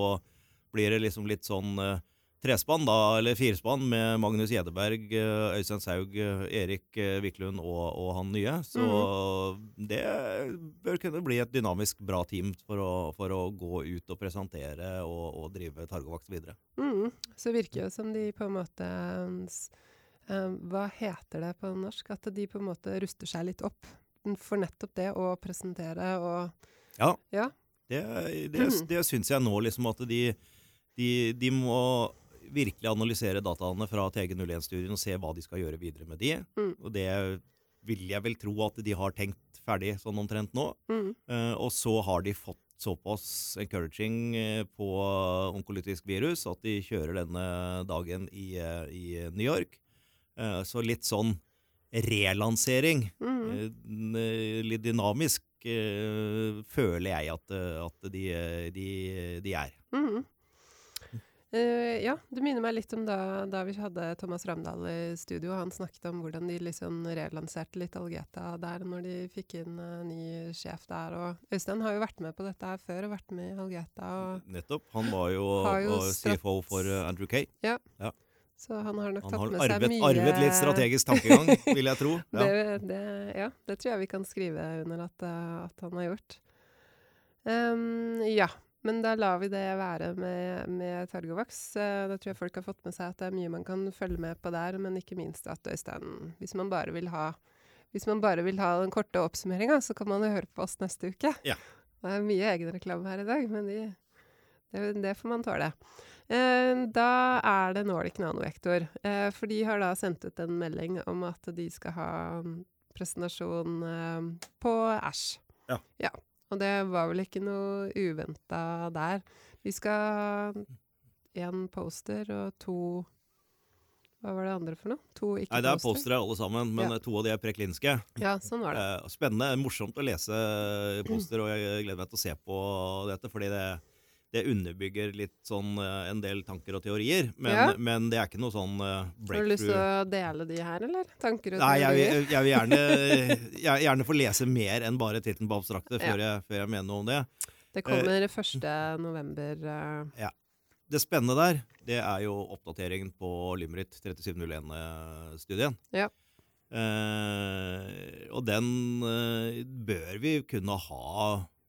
blir det liksom litt sånn eh, trespann, da, eller firespann, med Magnus Gjedeberg, eh, Øystein Saug, eh, Erik uh, Wiklund og, og han nye. Så det bør kunne bli et dynamisk bra team for å, for å gå ut og presentere og, og drive Targovakt videre. Mm, så virker det som de på en måte um, Hva heter det på norsk? At de på en måte ruster seg litt opp for nettopp det å presentere og Ja. Ja. Det, det, det syns jeg nå, liksom, at de, de, de må virkelig analysere dataene fra TG01-studien og se hva de skal gjøre videre med de. Mm. Og det vil jeg vel tro at de har tenkt ferdig sånn omtrent nå. Mm. Uh, og så har de fått såpass encouraging eh, på onkolytisk virus at de kjører denne dagen i, eh, i New York. Uh, så litt sånn relansering, Mm. uh, litt dynamisk, føler jeg at, at de, de, de er. Mhm. Eh, ja, det minner meg litt om da, da vi hadde Thomas Ramdal i studio. Han snakket om hvordan de liksom relanserte litt Algeta der når de fikk inn uh, ny sjef der. Og Øystein har jo vært med på dette her før og vært med i Algeta. Nettopp. Han var jo, jo CFO for uh, Andrew Kay. Ja, så han har nok Han tatt har med seg arvet, mye arvet litt strategisk tankegang, vil jeg tro. Ja. Det, det, ja, det tror jeg vi kan skrive under at, at han har gjort. Um, ja, men da lar vi det være med, med Targovax. Eh, da tror jeg folk har fått med seg at det er mye man kan følge med på der, men ikke minst at Øystein, hvis man bare vil ha bare vil ha den korte oppsummeringa, så kan man jo høre på oss neste uke. Ja. Det er mye egenreklame her i dag, men de, det, det får man tåle. Eh, da er det Nordic Nanovektor. Eh, for de har da sendt ut en melding om at de skal ha mm, presentasjon på Æsj. Ja. Ja. Og det var vel ikke noe uventa der. Vi skal én poster og to Hva var det andre for noe? To ikke-poster? Nei, det er postere alle sammen, men Ja. to av de er preklinske. Ja, sånn var det. Eh, Spennende, morsomt å lese poster, og jeg gleder meg til å se på dette, fordi det, det underbygger litt sånn eh, en del tanker og teorier. Men, Ja. men det er ikke noe sånn breakthrough. Har du lyst til å dele de her, eller? Tanker og Nei, jeg, teorier? vil- jeg vil gjerne, jeg, gjerne få lese mer enn bare tittelen på abstrakte før, jeg, før jeg mener noe om det. Det kommer 1. november. Ja. Det spennende der, det er jo oppdateringen på Limrit 3701-studien. Ja. Uh, og den eh, bør vi kunne ha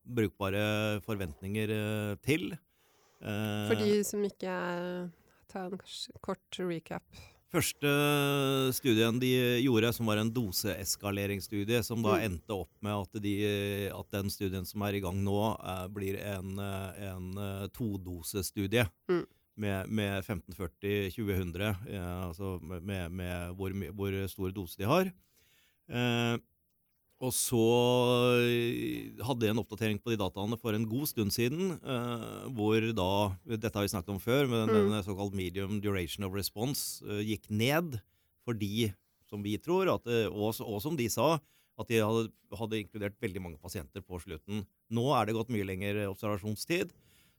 brukbare forventninger eh, til. Eh, For de som ikke er Ta en kort recap. Første studien de gjorde, som var en doseeskaleringsstudie, som da Mm. endte opp med at, de, at den studien som er i gang nå, eh, blir en, en todosestudie. Mm. Med, med 1540-2000, eh, altså med, med hvor, hvor stor dose de har. Eh, og så eh, hadde jeg en oppdatering på de dataene for en god stund siden, eh, hvor da Dette har vi snakket om før, men Mm. den såkalt medium duration of response eh, gikk ned fordi, som vi tror, at, og, og som de sa, at de hadde, hadde inkludert veldig mange pasienter på slutten. Nå er det gått mye lengre observasjonstid.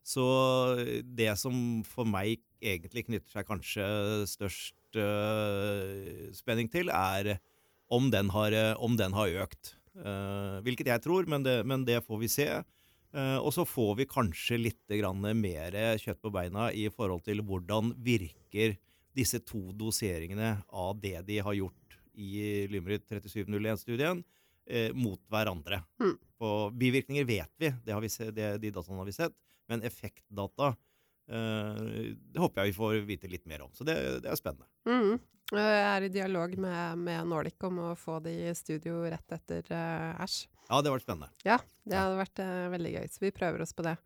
Så det som for meg egentlig knytter seg kanskje størst eh, spenning til, er om den har, eh, om den har økt. Uh, hvilket jeg tror, men det, men det får vi se. Uh, og så får vi kanskje litt grann mer kjøtt på beina i forhold til hvordan virker disse to doseringene av det de har gjort i Lymrit 3701-studien, uh, mot hverandre. Mm. På bivirkninger vet vi, det har vi se, det, de dataene har vi sett, men effektdata det håper jeg vi får vite litt mer om. Så det, det er spennende. Mm. Jeg er i dialog med, med Nordic om å få de i studio rett etter uh. Ja, det har vært spennende. Ja, det hadde vært uh, veldig gøy, så vi prøver oss på det.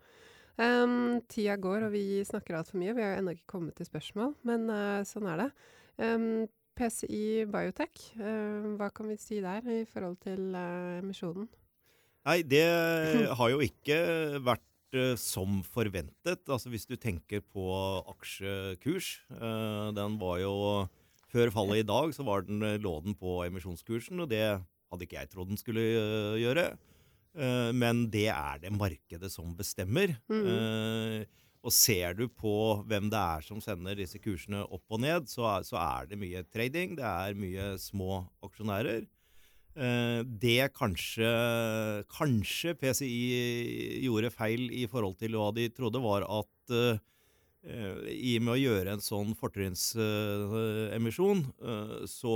Um, tida går, og vi snakker altfor mye. Vi har ennå ikke kommet til spørsmål, men uh, sånn er det. Um, PCI Biotech, eh, hva kan vi si der i forhold til eh, emisjonen? Nei, det har jo ikke vært eh, som forventet. Altså Hvis du tenker på aksjekurs. eh, den var jo Før fallet i dag så var den, eh, lå den på emisjonskursen, og det hadde ikke jeg trodd den skulle eh, gjøre. Eh, men det er det markedet som bestemmer. Eh, og ser du på hvem det er som sender disse kursene opp og ned, så er det mye trading. Det er mye små aksjonærer. Eh, det kanskje, kanskje PCI gjorde feil i forhold til hva de trodde, var at eh, eh, i og med å gjøre en sånn fortrinnsemisjon, uh, så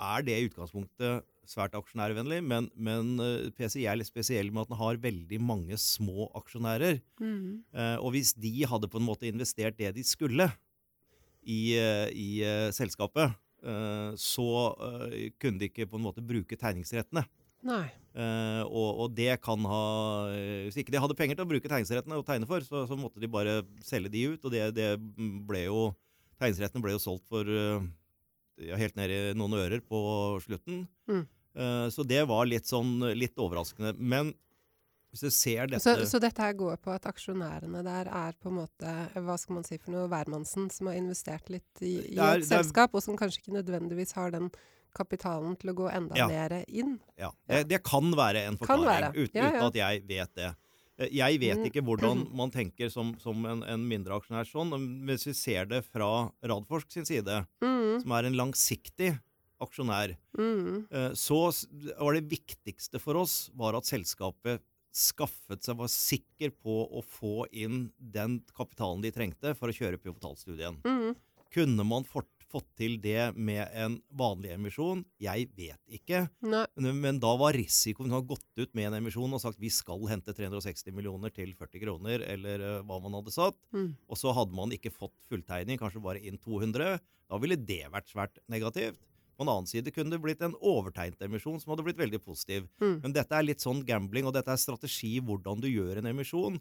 er det i utgangspunktet svært aksjonærvennlig, men, men eh, PCI er litt spesiell med at den har veldig mange små aksjonærer. Mm. Eh, og hvis de hadde på en måte investert det de skulle i, eh, i eh, selskapet, eh, så eh, kunne de ikke på en måte bruke tegningsrettene. Nei. Uh, og, og det kan ha eh, Hvis ikke de hadde penger til å bruke tegningsrettene og tegne for, så, så måtte de bare selge de ut, og det, det ble jo Tegningsrettene ble jo solgt for uh, helt ned i noen ører på slutten. Mm. Uh, så det var litt sånn litt overraskende. Men hvis du ser dette Så, så dette her går på at aksjonærene der er på en måte, hva skal man si for noe, hvermannsen som har investert litt i, i er- et selskap, er- og som kanskje ikke nødvendigvis har den kapitalen til å gå enda Ja. mer inn. Ja, det, det kan være en forklaring, være. Uten, Ja, uten at jeg vet det. Eh, Jeg vet Mm. ikke hvordan man tenker som, som en, en mindre aksjonær sånn. Hvis vi ser det fra Radforsk sin side, Mm, som er en langsiktig aksjonær, mm, eh, så var det viktigste for oss var at selskapet skaffet seg, var sikker på å få inn den kapitalen de trengte for å kjøre pivotalstudien. mm. Kunne man fått, fått til det med en vanlig emisjon? Jeg vet ikke. Men, men da var risikoen å ha gått ut med en emisjon og sagt vi skal hente 360 millioner til 40 kroner, eller uh, hva man hadde satt, Mm. og så hadde man ikke fått fulltegning, kanskje bare inn 200, da ville det vært svært negativt. På en annen side kunne det blitt en overtegnet emisjon som hadde blitt veldig positiv. Mm. Men dette er litt sånn gambling, og dette er strategi hvordan du gjør en emisjon.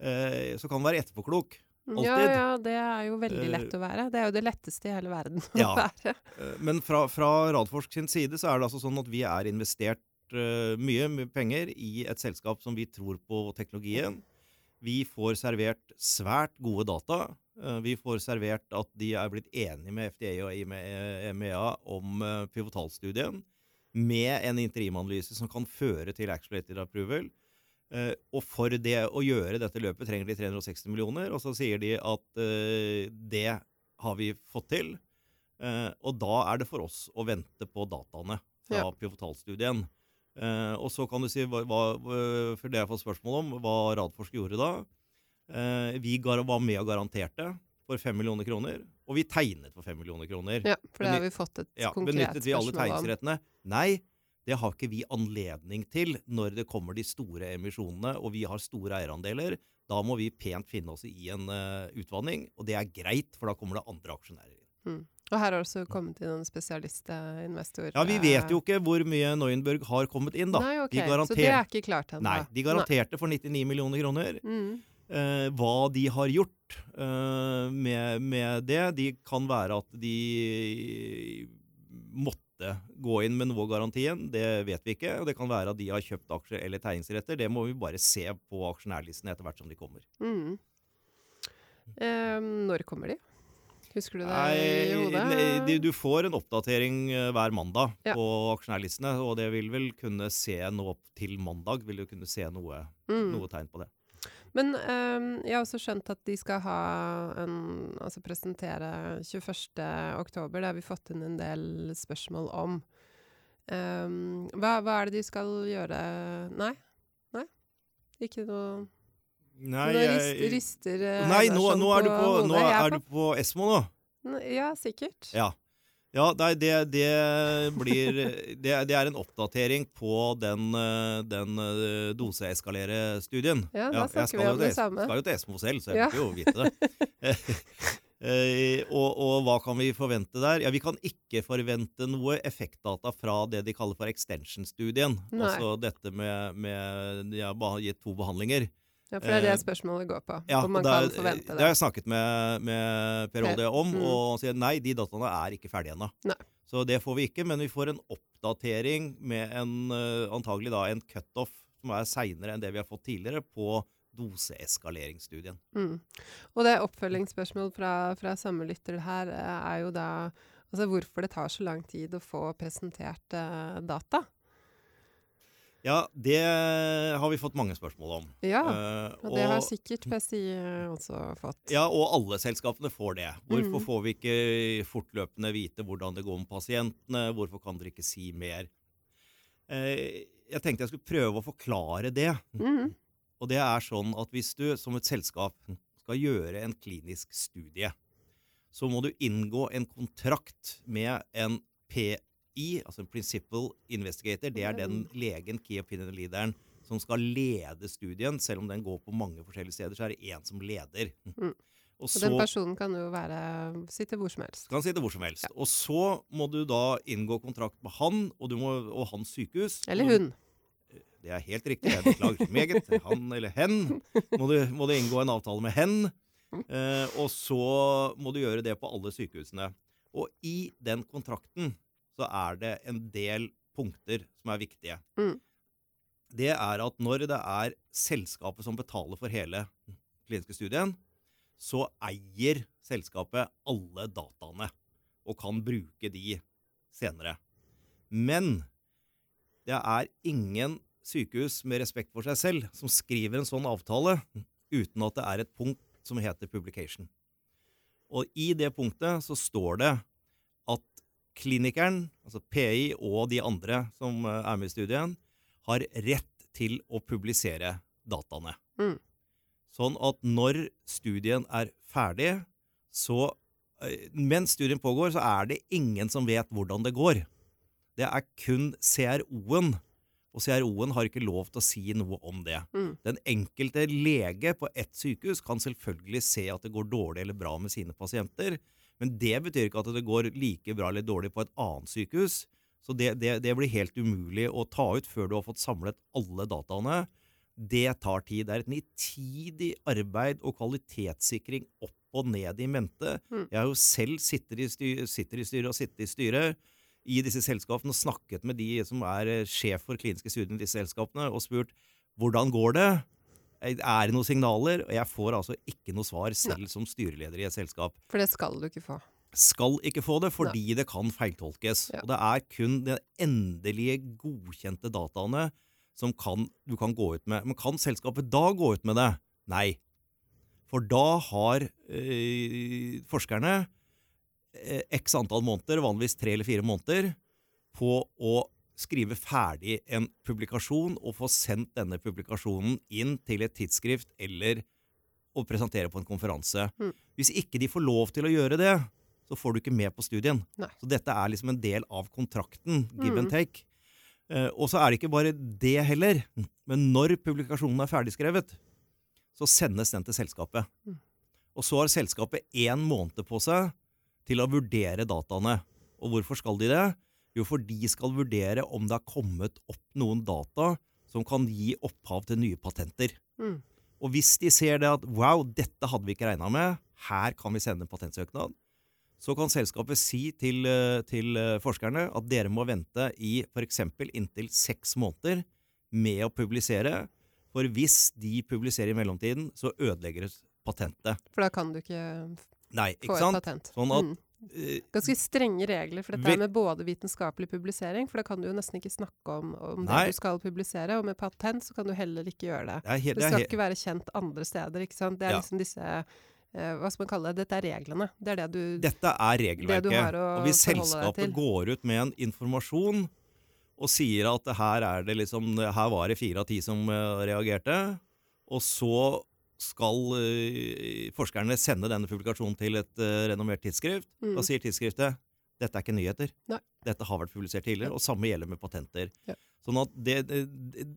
Eh, så kan du være etterpåklok. Ja, Alltid. ja, det er jo veldig lett å være. Det er jo det letteste i hele verden å Ja. være. Eh, Men fra, fra Radforsk sin side så er det altså sånn at vi er investert eh, mye, mye penger i et selskap som vi tror på teknologien. Vi får servert svært gode data. Eh, vi får servert at de er blitt enige med FDA og EMEA om eh, pivotalstudien. Med en interimanalyse som kan føre til accelerated approval. Eh, og for det å gjøre dette løpet trenger de 360 millioner, og så sier de at eh, det har vi fått til. Eh, og da er det for oss å vente på dataene fra Ja. pivotalstudien. Eh, og så kan du si, hva, hva, for det har jeg fått spørsmål om, hva Radforsk gjorde da. Eh, vi var med og garanterte for 5 millioner kroner, og vi tegnet for 5 millioner kroner. Ja, for det har vi fått et Ja, konkret benyttet vi alle tegningsrettene? Nei, det har ikke vi anledning til når det kommer de store emisjonene, og vi har store eierandeler. Da må vi pent finne oss i en uh, utvanning, og det er greit, for da kommer det andre aksjonærer inn. Og her har det også kommet inn en spesialistinvestor. Ja, Vi vet jo ikke hvor mye Neuenburg har kommet inn, da. Nei, ok, de Så det er ikke klart ennå? Nei, de garanterte for 99 millioner kroner. Mm. Eh, hva de har gjort eh, med, med det De kan være at de måtte gå inn med noe av garantien. Det vet vi ikke. Og det kan være at de har kjøpt aksjer eller tegningsretter. Det må vi bare se på aksjonærlisten etter hvert som de kommer. Mm. Eh, når kommer de? Husker du det i hodet? nei, du får en oppdatering eh, hver mandag Ja. på aksjonærlistene, og det vil vel kunne se nå til mandag vil du kunne se noe, Mm. noe tegn på det. Men um, jeg har også skjønt at de skal ha en Altså presentere 21. oktober. Det har vi fått inn en del spørsmål om. Um, hva, hva er det de skal gjøre Nei? Nei? Ikke noe Nei, Nå rister, rister eh, Nei, nå, nå er du på, nå er, er du på Esmo nå. Ja, sikkert. Ja. Ja, nei, det, det blir det, det er en oppdatering på den, eh, den eh, doseeskalere-studien. Ja, da snakker ja, vi om det samme. Jeg skal jo til Esmo selv, så jeg Ja. burde jo vite det. Og, og hva kan vi forvente der? Ja, Vi kan ikke forvente noe effektdata fra det de kaller for extension-studien. Altså dette med, med De har bare gitt to behandlinger. Ja, for det er det Eh, spørsmålet går på. Ja, om man det er- kan forvente Det det. har jeg snakket med, med Per Olde om, Mm. og han sier nei, de dataene er ikke ferdige ennå. Så det får vi ikke, men vi får en oppdatering med en eh, antagelig da en cutoff som er seinere enn det vi har fått tidligere, på doseeskaleringsstudien. Mm. Og det oppfølgingsspørsmålet fra, fra samme lytter her eh, er jo da altså hvorfor det tar så lang tid å få presentert eh, data. Ja, det har vi fått mange spørsmål om. Ja, Eh, og det har sikkert PSI også fått. Ja, og alle selskapene får det. Hvorfor Mm. får vi ikke fortløpende vite hvordan det går med pasientene? Hvorfor kan dere ikke si mer? Eh, jeg tenkte jeg skulle prøve å forklare det. Mm. Og det er sånn at hvis du som et selskap skal gjøre en klinisk studie, så må du inngå en kontrakt med en PI, altså en Principal Investigator. Det er den legen, key opinion leaderen, som skal lede studien. Selv om den går på mange forskjellige steder, så er det én som leder. Mm. Og Og så den personen kan jo være sitte hvor som helst. kan sitte hvor som helst. Og så må du da inngå kontrakt med han og, du må, og hans sykehus. Eller hun. det er helt riktig. Jeg beklager meget. Han eller hen. Må du, må du inngå en avtale med hen. Eh, og så må du gjøre det på alle sykehusene. Og i den kontrakten så er det en del punkter som er viktige. Mm. Det er at når det er selskapet som betaler for hele kliniske studien, så eier selskapet alle dataene og kan bruke de senere. Men det er ingen sykehus med respekt for seg selv som skriver en sånn avtale uten at det er et punkt som heter publication. Og i det punktet så står det klinikeren, altså PI og de andre som eh, er med i studien, har rett til å publisere dataene. Mm. Sånn at når studien er ferdig, så eh, Mens studien pågår, så er det ingen som vet hvordan det går. Det er kun CRO-en. Og CRO-en har ikke lov til å si noe om det. Mm. Den enkelte lege på ett sykehus kan selvfølgelig se at det går dårlig eller bra med sine pasienter, men det betyr ikke at det går like bra eller dårlig på et annet sykehus. Så det, det, det blir helt umulig å ta ut før du har fått samlet alle dataene. Det tar tid. Det er et nitidig arbeid og kvalitetssikring opp og ned i mente. Mm. Jeg har jo selv sitter i, styr, sitter i styret og sittet i styret i disse selskapene og snakket med de som er sjef for kliniske studier i disse selskapene, og spurt hvordan går det? Er det noen signaler? Og jeg får altså ikke noe svar selv som styreleder i et selskap For det skal du ikke få. skal ikke få det fordi det kan feiltolkes. Ja. Og det er kun de endelige godkjente dataene som kan, du kan gå ut med. Men kan selskapet da gå ut med det? Nei. For da har øh, forskerne øh, x antall måneder, vanligvis tre eller fire måneder, på å skrive ferdig en publikasjon og få sendt denne publikasjonen inn til et tidsskrift eller å presentere på en konferanse. Mm. Hvis ikke de får lov til å gjøre det, så får du ikke med på studien. Nei. Så dette er liksom en del av kontrakten, give and Mm. take. Eh, og så er det ikke bare det heller. Men når publikasjonen er ferdigskrevet, så sendes den til selskapet. Mm. Og så har selskapet én måned på seg til å vurdere dataene. Og hvorfor skal de det? Jo, for de skal vurdere om det har kommet opp noen data som kan gi opphav til nye patenter. Mm. Og hvis de ser det at wow, dette hadde vi ikke regna med, her kan vi sende en patentsøknad, så kan selskapet si til, eh, til eh, forskerne at dere må vente i f.eks. inntil seks måneder med å publisere. For hvis de publiserer i mellomtiden, så ødelegger det patentet. For da kan du ikke Nei, få ikke et sant? patent. Sånn at Mm. Ganske strenge regler for dette vi, med både vitenskapelig publisering, for da kan du jo nesten ikke snakke om, om det du skal publisere, og med patent så kan du heller ikke gjøre det. det helt, Det skal det ikke være kjent andre steder, ikke sant. Det er Ja. liksom disse eh, Hva skal man kalle det? Dette er reglene. Det er det du Dette er regelverket. Det og hvis selskapet går ut med en informasjon og sier at her er det liksom Her var det fire av ti som eh, reagerte, og så skal eh, forskerne sende denne publikasjonen til et eh, renommert tidsskrift, Mm. da sier tidsskriftet dette er ikke nyheter. Nei. Dette har vært publisert tidligere, og samme gjelder med patenter. Ja. Sånn at det, det,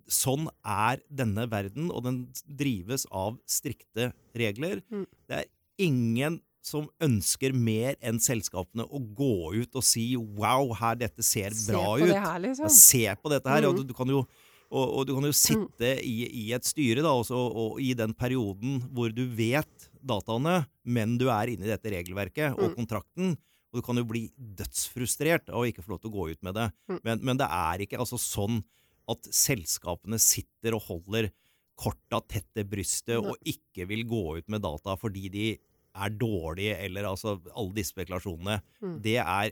sånn er denne verden, og den drives av strikte regler. Mm. Det er ingen som ønsker mer enn selskapene å gå ut og si 'wow, her, dette ser Se bra på ut'. det her, liksom. Ja, se på dette her. Og Mm. du, du kan jo, og, og du kan jo sitte i, i et styre da, også, og, i den perioden hvor du vet dataene, men du er inne i dette regelverket og Mm. kontrakten. Og du kan jo bli dødsfrustrert av å ikke få lov til å gå ut med det. Mm. Men, men det er ikke altså sånn at selskapene sitter og holder korta tett til brystet og ikke vil gå ut med data fordi de er dårlige, eller altså alle disse spekulasjonene. Mm. Det er,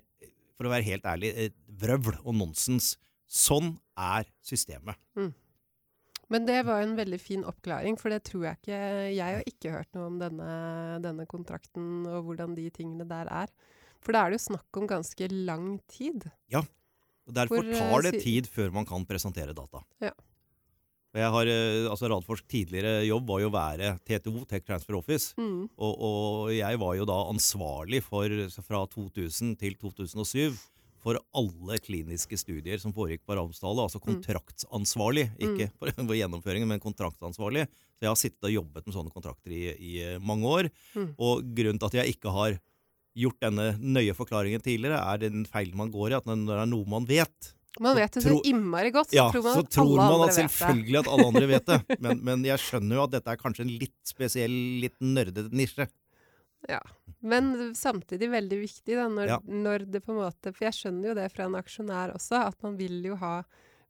for å være helt ærlig, vrøvl og nonsens. Sånn er systemet. Men det var en veldig fin oppklaring, for det tror jeg ikke Jeg har ikke hørt noe om denne, denne kontrakten og hvordan de tingene der er. For da er det jo snakk om ganske lang tid. Ja. Og Derfor eh, tar det tid før man kan presentere data. Ja. Og Jeg har, eh, altså Radforsk tidligere jobb var jo å være TTO, Tech Transfer Office. Mm. Og, og jeg var jo da ansvarlig for, fra 2000 til 2007, for alle kliniske studier som foregikk på Ramsdale. Altså Mm. kontraktsansvarlig, ikke for, for gjennomføringen, men kontraktsansvarlig. Så jeg har sittet og jobbet med sånne kontrakter i, i eh, mange år. Mm. Og grunnen til at jeg ikke har gjort denne nøye forklaringen tidligere, er den feilen man går i. At når det er noe man vet, Man Så vet det så innmari godt, så Ja, tror man så tror man at selvfølgelig at alle andre vet det. Men, men jeg skjønner jo at dette er kanskje en litt spesiell, litt nerdete nisje. Ja. Men samtidig veldig viktig, da, når, Ja. når det på en måte For jeg skjønner jo det fra en aksjonær også, at man vil jo ha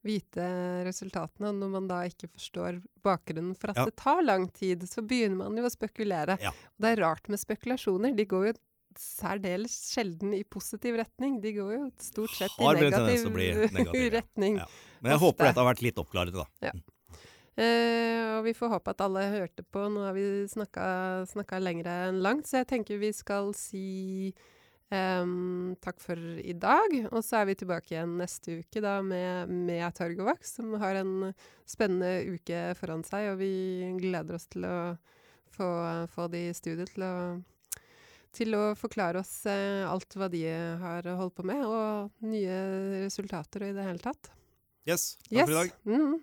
vite resultatene. Og når man da ikke forstår bakgrunnen for at Ja. det tar lang tid, så begynner man jo å spekulere. Ja. Og det er rart med spekulasjoner. De går jo særdeles sjelden i positiv retning. De går jo stort sett Har i negativ, negativ, retning. Ja. Men jeg Ofte. håper dette har vært litt oppklarende, da. Eh, og vi får håpe at alle hørte på. Nå har vi snakka, snakka lengre enn langt, så jeg tenker vi skal si um, takk for i dag. Og så er vi tilbake igjen neste uke da med, med Torgovax, som har en spennende uke foran seg. Og vi gleder oss til å få, få de i studio til å til å forklare oss uh, alt hva de har holdt på med, og nye resultater og i det hele tatt. Yes, takk for i dag. Mm.